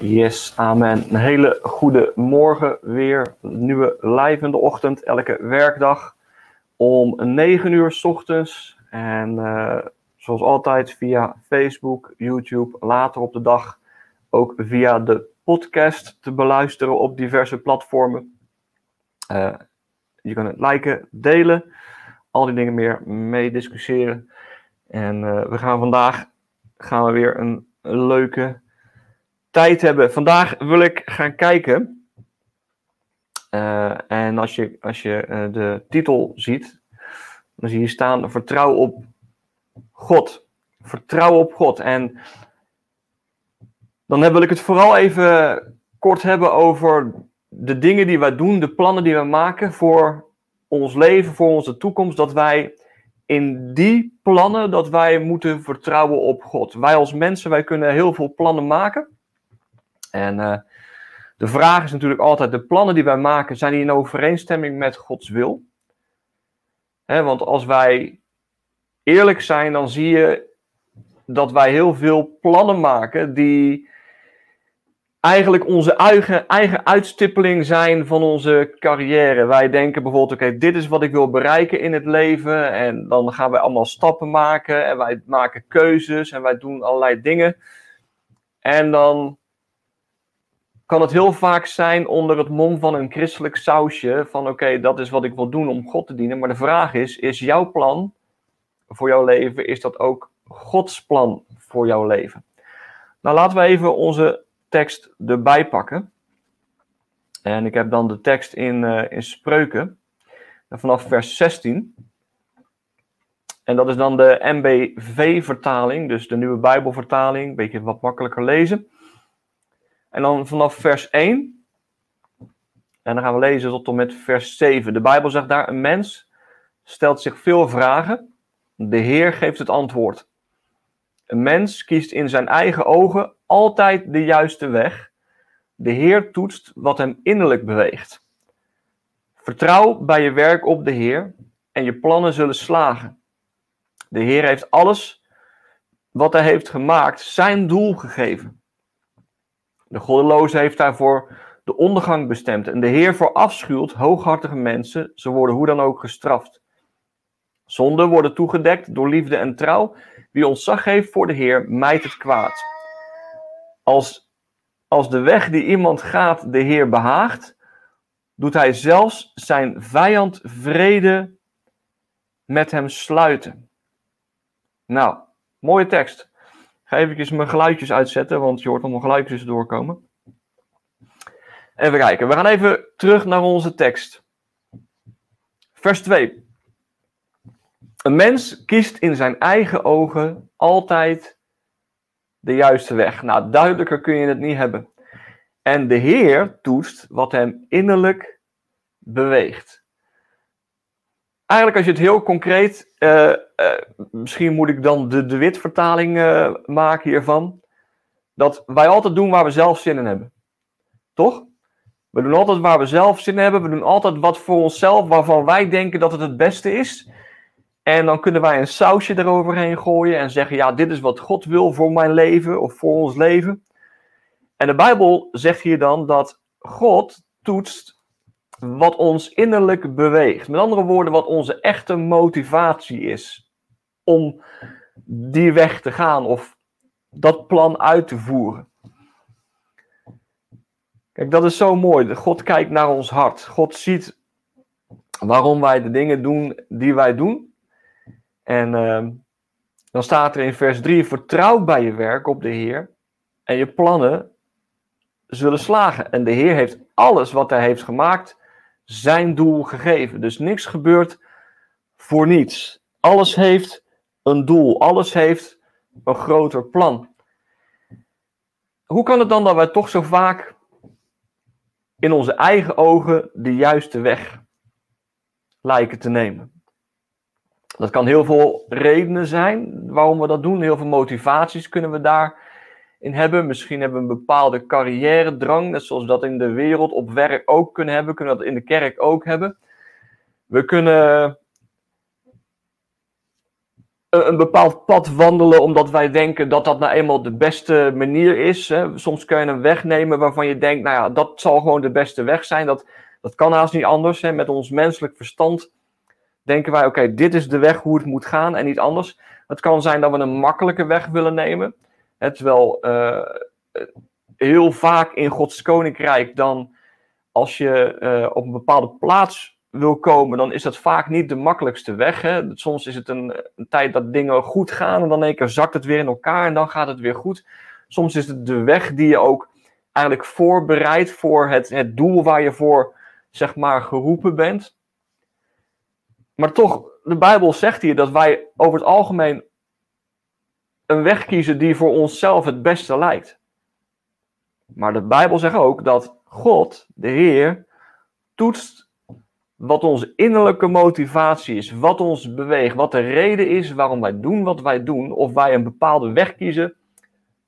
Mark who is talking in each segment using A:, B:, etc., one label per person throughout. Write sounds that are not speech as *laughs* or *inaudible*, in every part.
A: Yes, amen. Een hele goede morgen weer. Nieuwe live in de ochtend, elke werkdag. Om 9 uur s ochtends. En uh, zoals altijd via Facebook, YouTube, later op de dag ook via de podcast te beluisteren op diverse platformen. Uh, je kan het liken, delen, al die dingen meer mee discussiëren. En uh, we gaan vandaag gaan we weer een leuke tijd hebben. Vandaag wil ik gaan kijken. Uh, en als je, als je uh, de titel ziet, dan zie je staan: Vertrouw op God. Vertrouw op God. En dan wil ik het vooral even kort hebben over de dingen die wij doen, de plannen die we maken voor ons leven, voor onze toekomst. Dat wij in die plannen, dat wij moeten vertrouwen op God. Wij als mensen, wij kunnen heel veel plannen maken. En uh, de vraag is natuurlijk altijd, de plannen die wij maken, zijn die in overeenstemming met Gods wil? Want als wij eerlijk zijn, dan zie je dat wij heel veel plannen maken die eigenlijk onze eigen, eigen uitstippeling zijn van onze carrière. Wij denken bijvoorbeeld, oké, dit is wat ik wil bereiken in het leven. En dan gaan wij allemaal stappen maken en wij maken keuzes en wij doen allerlei dingen. En dan kan het heel vaak zijn onder het mom van een christelijk sausje. Van oké, dat is wat ik wil doen om God te dienen. Maar de vraag is, is jouw plan voor jouw leven, is dat ook Gods plan voor jouw leven? Nou, laten we even onze tekst erbij pakken. En ik heb dan de tekst in, uh, in Spreuken, vanaf vers 16. En dat is dan de MBV-vertaling, dus de nieuwe Bijbelvertaling, een beetje wat makkelijker lezen. En dan vanaf vers 1. En dan gaan we lezen tot en met vers 7. De Bijbel zegt daar: Een mens stelt zich veel vragen. De Heer geeft het antwoord. Een mens kiest in zijn eigen ogen altijd de juiste weg. De Heer toetst wat hem innerlijk beweegt. Vertrouw bij je werk op de Heer en je plannen zullen slagen. De Heer heeft alles wat hij heeft gemaakt zijn doel gegeven. De goddeloze heeft daarvoor de ondergang bestemd. En de Heer verafschuwt hooghartige mensen. Ze worden hoe dan ook gestraft. Zonden worden toegedekt door liefde en trouw. Wie ontzag heeft voor de Heer, mijt het kwaad. Als, als de weg die iemand gaat de Heer behaagt, doet hij zelfs zijn vijand vrede met hem sluiten. Nou, mooie tekst. Ga even mijn geluidjes uitzetten, want je hoort allemaal geluidjes doorkomen. Even kijken, we gaan even terug naar onze tekst. Vers 2. Een mens kiest in zijn eigen ogen altijd de juiste weg. Nou, duidelijker kun je het niet hebben. En de Heer toetst wat hem innerlijk beweegt. Eigenlijk als je het heel concreet, uh, uh, misschien moet ik dan de, de witvertaling uh, maken hiervan. Dat wij altijd doen waar we zelf zin in hebben. Toch? We doen altijd waar we zelf zin in hebben. We doen altijd wat voor onszelf, waarvan wij denken dat het het beste is. En dan kunnen wij een sausje eroverheen gooien en zeggen: Ja, dit is wat God wil voor mijn leven of voor ons leven. En de Bijbel zegt hier dan dat God toetst wat ons innerlijk beweegt. Met andere woorden, wat onze echte motivatie is om die weg te gaan of dat plan uit te voeren. Kijk, dat is zo mooi. God kijkt naar ons hart. God ziet waarom wij de dingen doen die wij doen. En uh, dan staat er in vers 3: Vertrouw bij je werk op de Heer en je plannen zullen slagen. En de Heer heeft alles wat hij heeft gemaakt zijn doel gegeven. Dus niks gebeurt voor niets. Alles heeft een doel. Alles heeft een groter plan. Hoe kan het dan dat wij toch zo vaak in onze eigen ogen de juiste weg lijken te nemen? Dat kan heel veel redenen zijn waarom we dat doen. Heel veel motivaties kunnen we daar in hebben. Misschien hebben we een bepaalde carrière drang, net zoals we dat in de wereld op werk ook kunnen hebben, kunnen we dat in de kerk ook hebben. We kunnen een, bepaald pad wandelen omdat wij denken dat dat nou eenmaal de beste manier is. Hè. Soms kun je een weg nemen waarvan je denkt, nou ja, dat zal gewoon de beste weg zijn. Dat, dat kan haast niet anders. Hè. Met ons menselijk verstand denken wij, oké, dit is de weg hoe het moet gaan en niet anders. Het kan zijn dat we een makkelijke weg willen nemen. Terwijl uh, heel vaak in Gods koninkrijk dan, als je uh, op een bepaalde plaats wil komen, dan is dat vaak niet de makkelijkste weg. Hè? Soms is het een, een, tijd dat dingen goed gaan en dan één keer zakt het weer in elkaar en dan gaat het weer goed. Soms is het de weg die je ook eigenlijk voorbereidt voor het, het doel waar je voor, zeg maar, geroepen bent. Maar toch, de Bijbel zegt hier dat wij over het algemeen een weg kiezen die voor onszelf het beste lijkt. Maar de Bijbel zegt ook dat God, de Heer, toetst wat onze innerlijke motivatie is, wat ons beweegt, wat de reden is waarom wij doen wat wij doen, of wij een bepaalde weg kiezen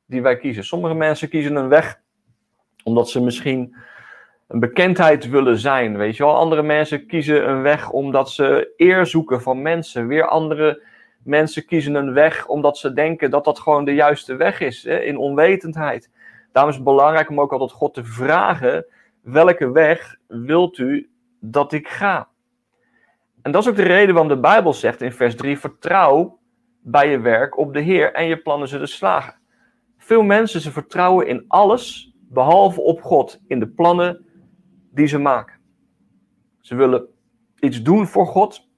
A: die wij kiezen. Sommige mensen kiezen een weg omdat ze misschien een bekendheid willen zijn, weet je wel. Andere mensen kiezen een weg omdat ze eer zoeken van mensen. Weer andere mensen kiezen een weg omdat ze denken dat dat gewoon de juiste weg is, hè, in onwetendheid. Daarom is het belangrijk om ook altijd God te vragen, welke weg wilt u dat ik ga. En dat is ook de reden waarom de Bijbel zegt in vers 3: vertrouw bij je werk op de Heer en je plannen zullen slagen. Veel mensen ze vertrouwen in alles behalve op God, in de plannen die ze maken. Ze willen iets doen voor God.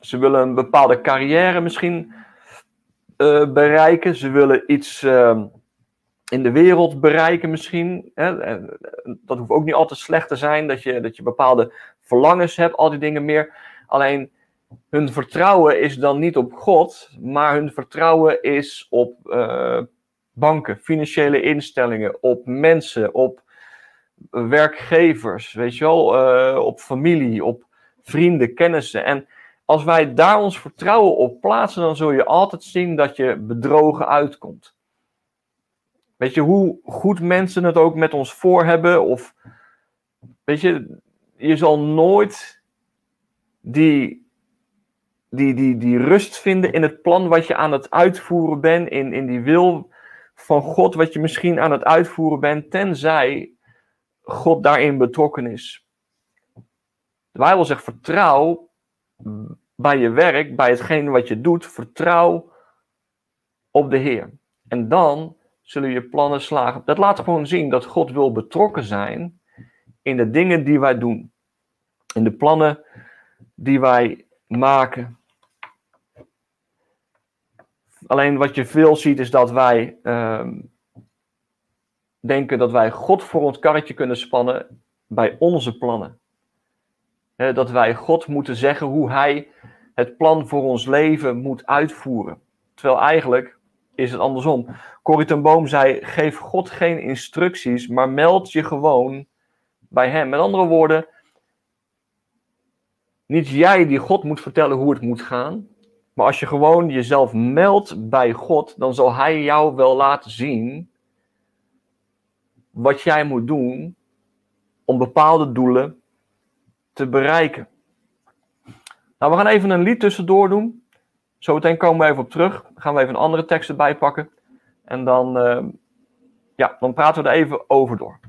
A: Ze willen een bepaalde carrière misschien uh, bereiken. Ze willen iets uh, in de wereld bereiken misschien. Hè? Dat hoeft ook niet altijd slecht te zijn, dat je, dat je bepaalde verlangens hebt, al die dingen meer. Alleen hun vertrouwen is dan niet op God, maar hun vertrouwen is op uh, banken, financiële instellingen, op mensen, op werkgevers, weet je wel, uh, op familie, op vrienden, kennissen. En als wij daar ons vertrouwen op plaatsen, dan zul je altijd zien dat je bedrogen uitkomt. Weet je, hoe goed mensen het ook met ons voor hebben, of weet je, je zal nooit die, die, die, die rust vinden in het plan wat je aan het uitvoeren bent, in, in die wil van God wat je misschien aan het uitvoeren bent, tenzij God daarin betrokken is. De Bijbel zegt: vertrouw bij je werk, bij hetgeen wat je doet, vertrouw op de Heer. En dan zullen je plannen slagen. Dat laat gewoon zien dat God wil betrokken zijn in de dingen die wij doen. In de plannen die wij maken. Alleen wat je veel ziet is dat wij uh, denken dat wij God voor ons karretje kunnen spannen bij onze plannen. Dat wij God moeten zeggen hoe Hij het plan voor ons leven moet uitvoeren. Terwijl eigenlijk is het andersom. Corrie ten Boom zei: geef God geen instructies, maar meld je gewoon bij Hem. Met andere woorden, niet jij die God moet vertellen hoe het moet gaan, maar als je gewoon jezelf meldt bij God, dan zal Hij jou wel laten zien wat jij moet doen om bepaalde doelen te bereiken. Nou, we gaan even een lied tussendoor doen. Zometeen komen we even op terug. Dan gaan we even een andere tekst erbij pakken. En dan, uh, ja, dan praten we er even over door.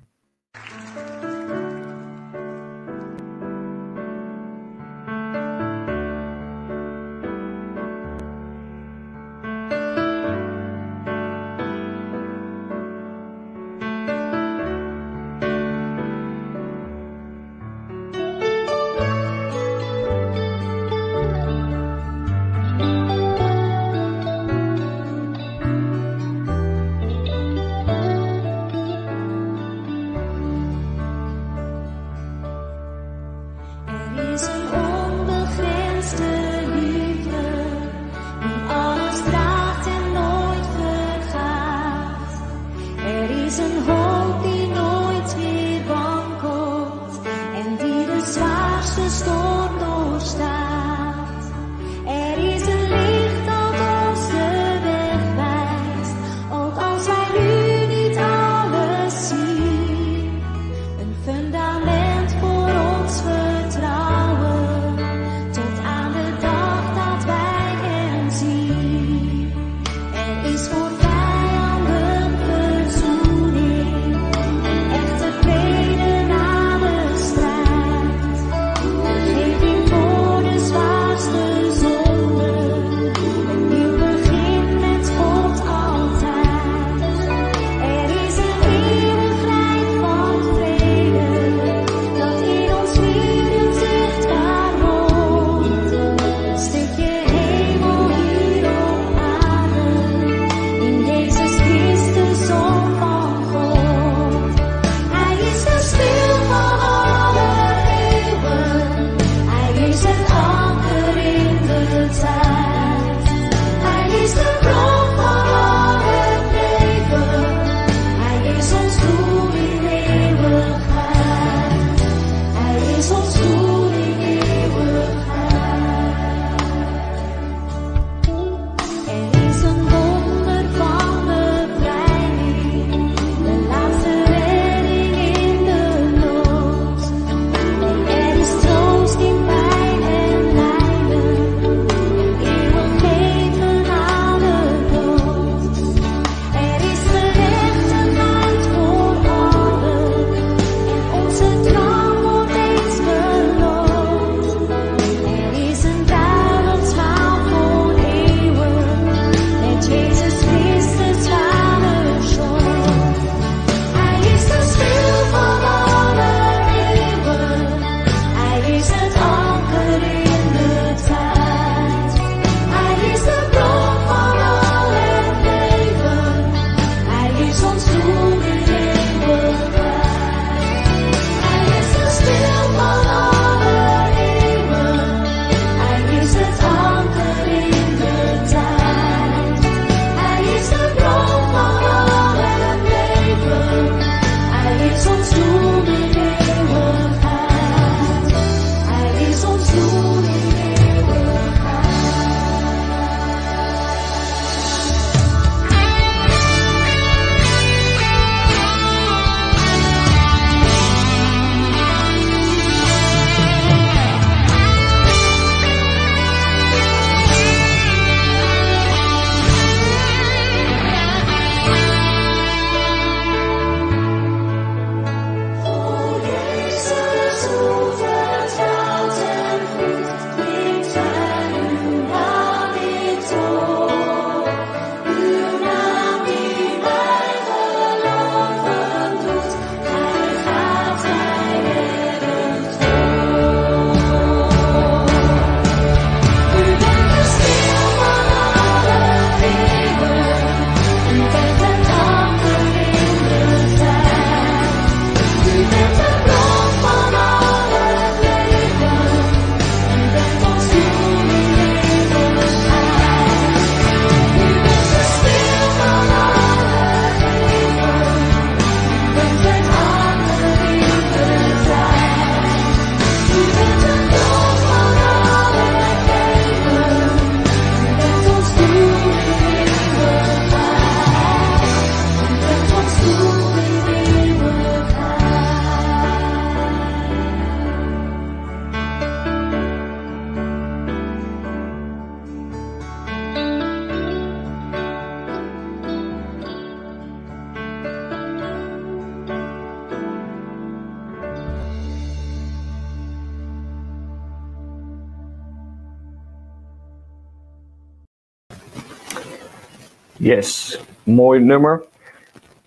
A: Yes, mooi nummer.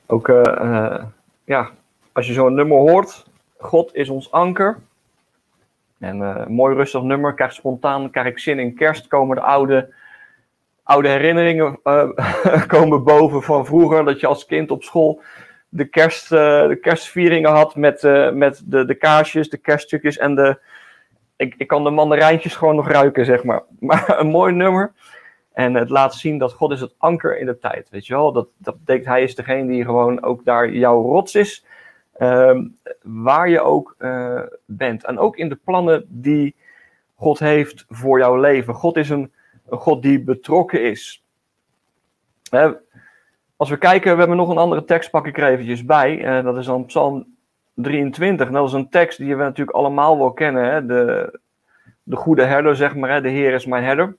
A: Ook uh, ja, als je zo'n nummer hoort, God is ons anker. En uh, mooi rustig nummer, krijg spontaan, krijg ik zin in kerst, komen de oude, oude herinneringen *laughs* komen boven van vroeger, dat je als kind op school de, kerst, de kerstvieringen had met, met de, de kaarsjes, de kerststukjes en de, ik, ik kan de mandarijntjes gewoon nog ruiken, zeg maar. *laughs* Maar een mooi nummer. En het laat zien dat God is het anker in de tijd, weet je wel. Dat, dat betekent, hij is degene die gewoon ook daar jouw rots is. Ehm, waar je ook uh, bent. En ook in de plannen die God heeft voor jouw leven. God is een, God die betrokken is. als we kijken, we hebben nog een andere tekst, pak ik er eventjes bij. Uh, dat is dan Psalm 23. En dat is een tekst die we natuurlijk allemaal wel kennen. Hè? De, de goede herder, zeg maar. Hè? De Heer is mijn herder.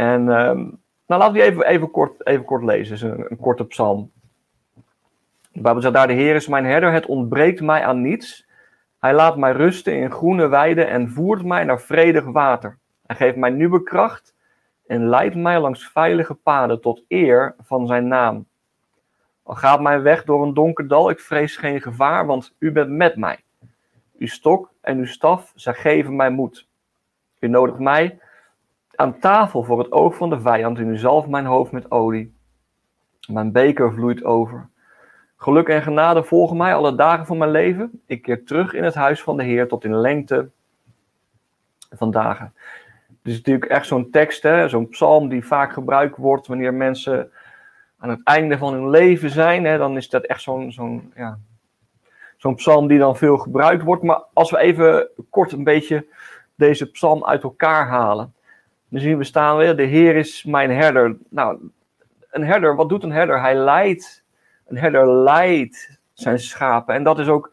A: En um, nou, laten we die even, even, kort, even kort lezen. Is een, een korte psalm. De Bijbel zegt daar, de Heer is mijn herder, het ontbreekt mij aan niets. Hij laat mij rusten in groene weiden en voert mij naar vredig water. Hij geeft mij nieuwe kracht en leidt mij langs veilige paden tot eer van zijn naam. Al gaat mijn weg door een donker dal, ik vrees geen gevaar, want u bent met mij. Uw stok en uw staf, zij geven mij moed. U nodigt mij aan tafel voor het oog van de vijand en u zalft mijn hoofd met olie. Mijn beker vloeit over. Geluk en genade volgen mij alle dagen van mijn leven. Ik keer terug in het huis van de Heer tot in lengte van dagen. Is natuurlijk echt zo'n tekst, zo'n psalm die vaak gebruikt wordt wanneer mensen aan het einde van hun leven zijn. Hè, dan is dat echt zo'n zo'n ja, zo'n psalm die dan veel gebruikt wordt. Maar als we even kort een beetje deze psalm uit elkaar halen. Dan zien we staan weer, de Heer is mijn herder. Nou, een herder, wat doet een herder? Hij leidt een herder leidt zijn schapen. En dat is ook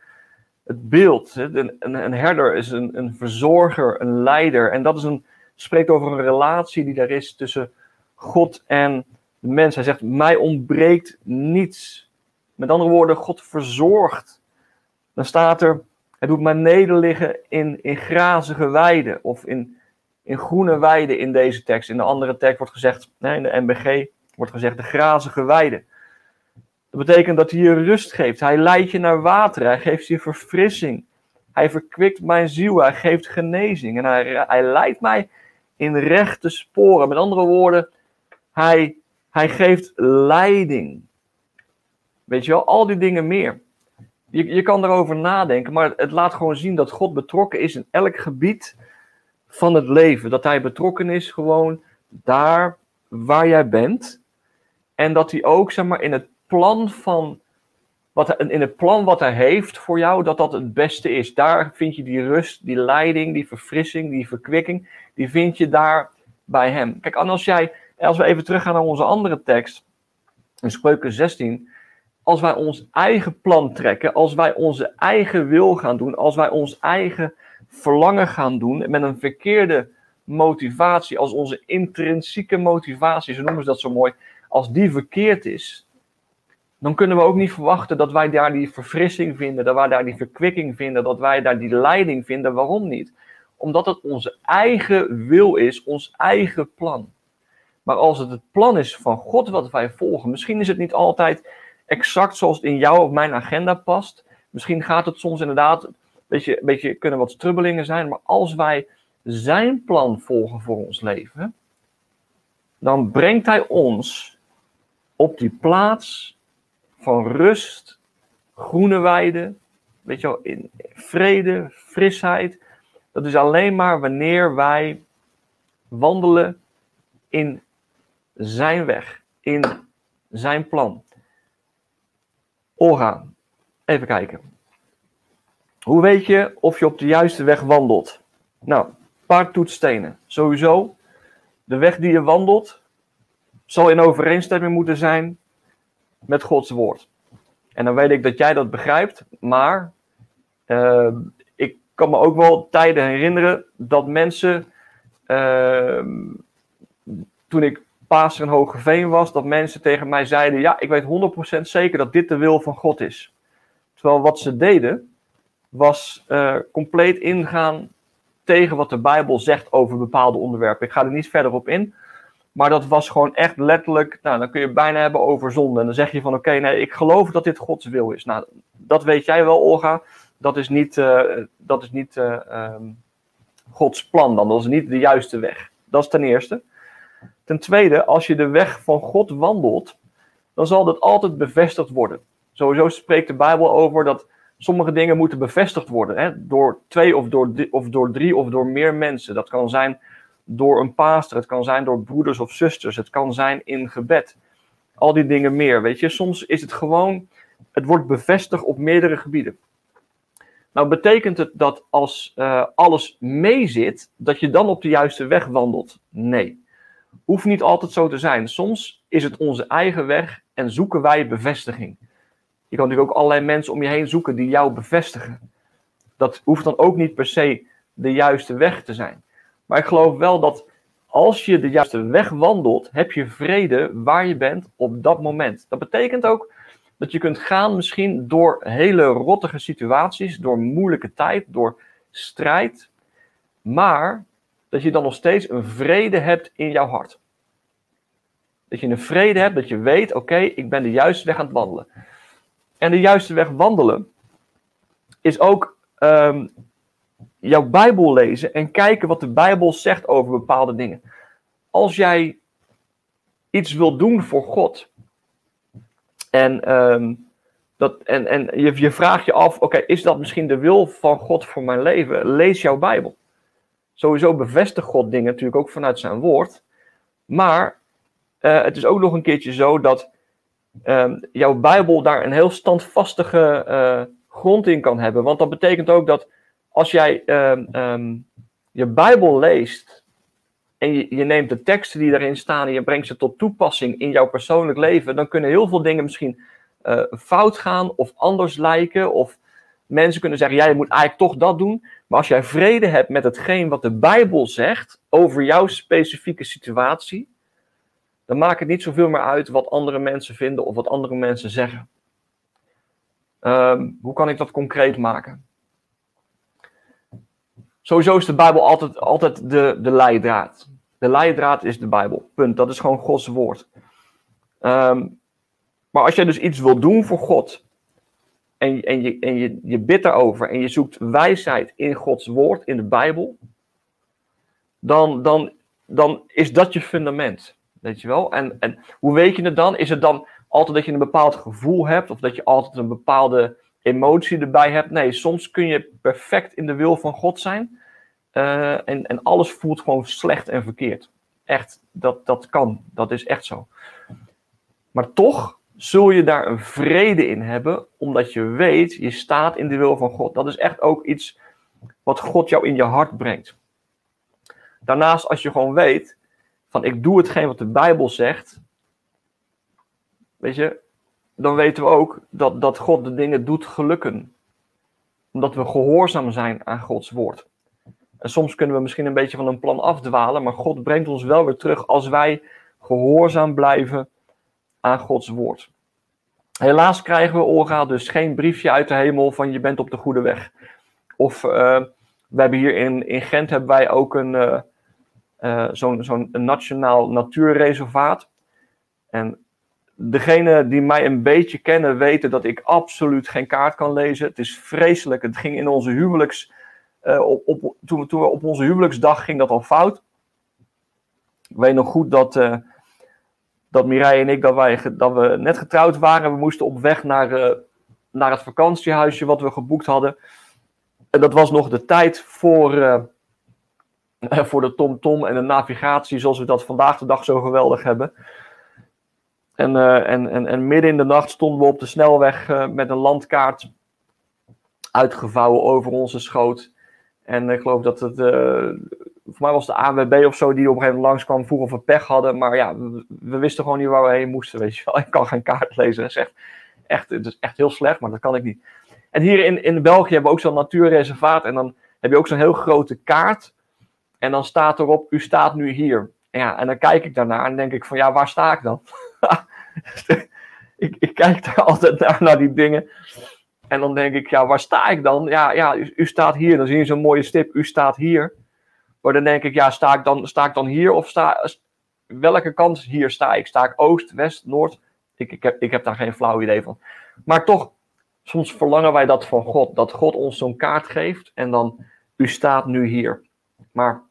A: het beeld. Een, herder is een, een verzorger, een leider. En dat is een, spreekt over een relatie die er is tussen God en de mens. Hij zegt, mij ontbreekt niets. Met andere woorden, God verzorgt. Dan staat er, hij doet mij nederliggen in, in grazige weiden. Of in, in groene weiden in deze tekst. In de andere tekst wordt gezegd, in de MBG wordt gezegd de grazige weiden. Dat betekent dat hij je rust geeft. Hij leidt je naar water. Hij geeft je verfrissing. Hij verkwikt mijn ziel. Hij geeft genezing. En hij, hij leidt mij in rechte sporen. Met andere woorden, hij, hij geeft leiding. Weet je wel, al die dingen meer. Je, je kan erover nadenken, maar het laat gewoon zien dat God betrokken is in elk gebied van het leven. Dat hij betrokken is gewoon daar waar jij bent. En dat hij ook, zeg maar, in het plan van. Wat, in het plan wat hij heeft voor jou, dat dat het beste is. Daar vind je die rust, die leiding, die verfrissing, die verkwikking. Die vind je daar bij hem. Kijk, als, jij, als we even teruggaan naar onze andere tekst, in Spreuken 16. Als wij ons eigen plan trekken, als wij onze eigen wil gaan doen, als wij ons eigen verlangen gaan doen met een verkeerde motivatie, als onze intrinsieke motivatie, zo noemen ze dat zo mooi, als die verkeerd is, dan kunnen we ook niet verwachten dat wij daar die verfrissing vinden, dat wij daar die verkwikking vinden, dat wij daar die leiding vinden. Waarom niet? Omdat het onze eigen wil is, ons eigen plan. Maar als het het plan is van God wat wij volgen, misschien is het niet altijd exact zoals het in jouw of mijn agenda past. Misschien gaat het soms inderdaad beetje, beetje kunnen wat strubbelingen zijn, maar als wij zijn plan volgen voor ons leven, dan brengt hij ons op die plaats van rust, groene weiden, weet je wel, in vrede, frisheid. Dat is alleen maar wanneer wij wandelen in zijn weg, in zijn plan. Ora, even kijken. Hoe weet je of je op de juiste weg wandelt? Nou, een paar toetsstenen. Sowieso, de weg die je wandelt zal in overeenstemming moeten zijn met Gods woord. En dan weet ik dat jij dat begrijpt, maar uh, ik kan me ook wel tijden herinneren dat mensen, uh, toen ik pastor in Hogeveen was, dat mensen tegen mij zeiden, ja, ik weet 100% zeker dat dit de wil van God is. Terwijl wat ze deden, was uh, compleet ingaan tegen wat de Bijbel zegt over bepaalde onderwerpen. Ik ga er niet verder op in, Maar dat was gewoon echt letterlijk, nou, dan kun je het bijna hebben over zonde. En dan zeg je van, oké, nee, ik geloof dat dit Gods wil is. Nou, dat weet jij wel, Olga. Dat is niet, uh, dat is niet uh, um, Gods plan dan. Dat is niet de juiste weg. Dat is ten eerste. Ten tweede, als je de weg van God wandelt, dan zal dat altijd bevestigd worden. Sowieso spreekt de Bijbel over dat sommige dingen moeten bevestigd worden. Hè? Door twee of door, of door drie of door meer mensen. Dat kan zijn door een pastor, het kan zijn door broeders of zusters, het kan zijn in gebed. Al die dingen meer, weet je. Soms is het gewoon, het wordt bevestigd op meerdere gebieden. Nou betekent het dat als uh, alles meezit, dat je dan op de juiste weg wandelt? Nee. Hoeft niet altijd zo te zijn. Soms is het onze eigen weg en zoeken wij bevestiging. Je kan natuurlijk ook allerlei mensen om je heen zoeken die jou bevestigen. Dat hoeft dan ook niet per se de juiste weg te zijn. Maar ik geloof wel dat als je de juiste weg wandelt, heb je vrede waar je bent op dat moment. Dat betekent ook dat je kunt gaan misschien door hele rottige situaties, door moeilijke tijd, door strijd, maar dat je dan nog steeds een vrede hebt in jouw hart. Dat je een vrede hebt, dat je weet, oké, ik ben de juiste weg aan het wandelen. En de juiste weg wandelen is ook um, jouw Bijbel lezen en kijken wat de Bijbel zegt over bepaalde dingen. Als jij iets wil doen voor God en, um, dat, en, en je, je vraagt je af, oké, is dat misschien de wil van God voor mijn leven? Lees jouw Bijbel. Sowieso bevestigt God dingen natuurlijk ook vanuit zijn woord. Maar uh, het is ook nog een keertje zo dat um, jouw Bijbel daar een heel standvastige uh, grond in kan hebben. Want dat betekent ook dat als jij um, um, je Bijbel leest en je, neemt de teksten die daarin staan en je brengt ze tot toepassing in jouw persoonlijk leven, dan kunnen heel veel dingen misschien uh, fout gaan of anders lijken. Of mensen kunnen zeggen, jij moet eigenlijk toch dat doen. Maar als jij vrede hebt met hetgeen wat de Bijbel zegt over jouw specifieke situatie, dan maakt het niet zoveel meer uit wat andere mensen vinden of wat andere mensen zeggen. Um, hoe kan ik dat concreet maken? Sowieso is de Bijbel altijd, altijd de, de leidraad. De leidraad is de Bijbel. Punt. Dat is gewoon Gods woord. Um, maar als jij dus iets wil doen voor God. En, en, je, en je, je bidt daarover. En je zoekt wijsheid in Gods woord, in de Bijbel. Dan, dan, dan is dat je fundament. Weet je wel? En, en hoe weet je het dan? Is het dan altijd dat je een bepaald gevoel hebt? Of dat je altijd een bepaalde emotie erbij hebt? Nee, soms kun je perfect in de wil van God zijn. Uh, en, en alles voelt gewoon slecht en verkeerd. Echt, dat, dat kan. Dat is echt zo. Maar toch zul je daar een vrede in hebben, omdat je weet, je staat in de wil van God. Dat is echt ook iets wat God jou in je hart brengt. Daarnaast, als je gewoon weet, van ik doe hetgeen wat de Bijbel zegt, weet je, dan weten we ook dat, dat God de dingen doet gelukken. Omdat we gehoorzaam zijn aan Gods woord. En soms kunnen we misschien een beetje van een plan afdwalen, maar God brengt ons wel weer terug als wij gehoorzaam blijven aan Gods woord. Helaas krijgen we, Olga, dus geen briefje uit de hemel van je bent op de goede weg. Of uh, we hebben hier in, in Gent hebben wij ook een, uh, uh, zo'n zo'n nationaal natuurreservaat. En degene die mij een beetje kennen weten dat ik absoluut geen kaart kan lezen. Het is vreselijk. Het ging in onze huwelijks. Uh, op, op, toen, toen op onze huwelijksdag ging dat al fout. Ik weet nog goed dat, uh, dat Mireille en ik, dat, wij, dat we net getrouwd waren. We moesten op weg naar, naar het vakantiehuisje wat we geboekt hadden. En dat was nog de tijd voor, voor de TomTom -tom en de navigatie zoals we dat vandaag de dag zo geweldig hebben. En, uh, en, en, en midden in de nacht stonden we op de snelweg uh, met een landkaart uitgevouwen over onze schoot. En ik geloof dat het, voor mij was de AWB of zo die op een gegeven moment langskwam, vroeg of we pech hadden. Maar ja, we, we, wisten gewoon niet waar we heen moesten, weet je wel. *laughs* Ik kan geen kaart lezen. Dat is echt, echt, het is echt heel slecht, maar dat kan ik niet. En hier in, in België hebben we ook zo'n natuurreservaat. En dan heb je ook zo'n heel grote kaart. En dan staat erop, u staat nu hier. Ja, en dan kijk ik daarnaar en denk ik van, ja, waar sta ik dan? *laughs* ik, ik, kijk daar altijd naar, naar die dingen. En dan denk ik, ja, waar sta ik dan? Ja, ja u, staat hier. Dan zie je zo'n mooie stip, u staat hier. Maar dan denk ik, ja, sta ik dan, sta ik dan hier of sta, welke kant hier sta ik? Sta ik oost, west, noord? Ik, ik, heb, ik heb daar geen flauw idee van. Maar toch, soms verlangen wij dat van God. Dat God ons zo'n kaart geeft en dan, u staat nu hier. Maar,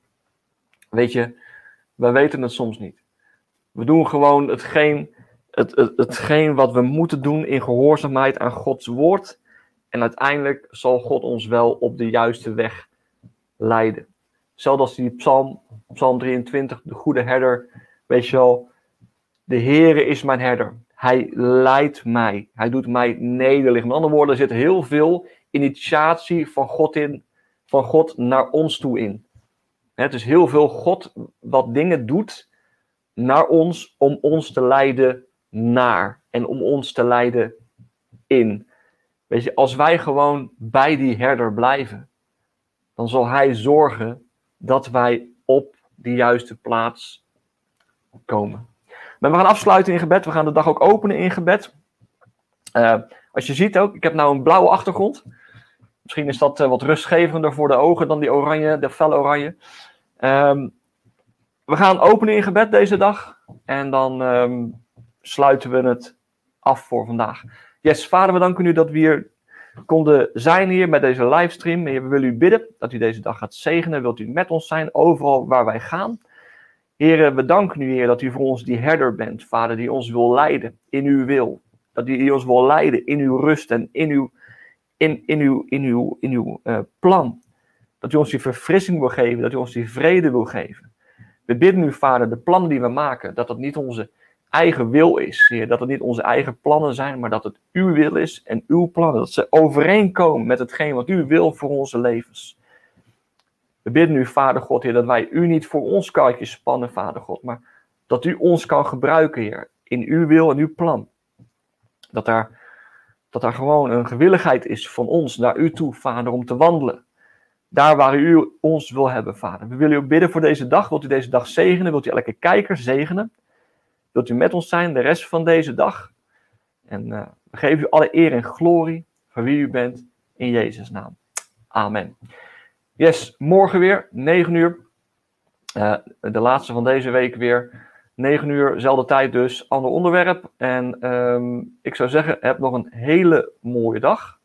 A: weet je, wij weten het soms niet. We doen gewoon hetgeen, het, het, hetgeen wat we moeten doen in gehoorzaamheid aan Gods woord. En uiteindelijk zal God ons wel op de juiste weg leiden. Zelfs als die psalm, psalm 23, de goede herder, weet je wel, de Heere is mijn herder. Hij leidt mij. Hij doet mij nederliggen. Met andere woorden, er zit heel veel initiatie van God in, van God naar ons toe in. Het is heel veel God wat dingen doet naar ons om ons te leiden naar en om ons te leiden in. Weet je, als wij gewoon bij die herder blijven, dan zal hij zorgen dat wij op de juiste plaats komen. Maar we gaan afsluiten in gebed. We gaan de dag ook openen in gebed. Uh, als je ziet ook, ik heb nou een blauwe achtergrond. Misschien is dat uh, wat rustgevender voor de ogen dan die oranje, de felle oranje. Um, we gaan openen in gebed deze dag. En dan um, sluiten we het af voor vandaag. Yes, vader, we danken u dat we hier konden zijn hier met deze livestream. we willen u bidden dat u deze dag gaat zegenen. Wilt u met ons zijn overal waar wij gaan. Heren, we danken u, Heer, dat u voor ons die herder bent, Vader, die ons wil leiden in uw wil. Dat u ons wil leiden in uw rust en in uw, in, in uw, in uw, in uw uh, plan. Dat u ons die verfrissing wil geven, dat u ons die vrede wil geven. We bidden u, Vader, de plannen die we maken, dat dat niet onze eigen wil is, Heer. Dat het niet onze eigen plannen zijn, maar dat het uw wil is en uw plannen. Dat ze overeenkomen met hetgeen wat u wil voor onze levens. We bidden u, Vader God, Heer, dat wij u niet voor ons karretje spannen, Vader God, maar dat u ons kan gebruiken, Heer, in uw wil en uw plan. Dat daar, dat daar gewoon een gewilligheid is van ons naar u toe, Vader, om te wandelen. Daar waar u ons wil hebben, Vader. We willen u bidden voor deze dag. Wilt u deze dag zegenen? Wilt u elke kijker zegenen? Wilt u met ons zijn de rest van deze dag? En uh, we geven u alle eer en glorie voor wie u bent in Jezus' naam. Amen. Yes, morgen weer, 9 uur. Uh, de laatste van deze week weer. 9 uur, zelfde tijd dus, ander onderwerp. En um, ik zou zeggen, heb nog een hele mooie dag.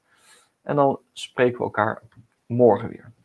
A: En dan spreken we elkaar morgen weer.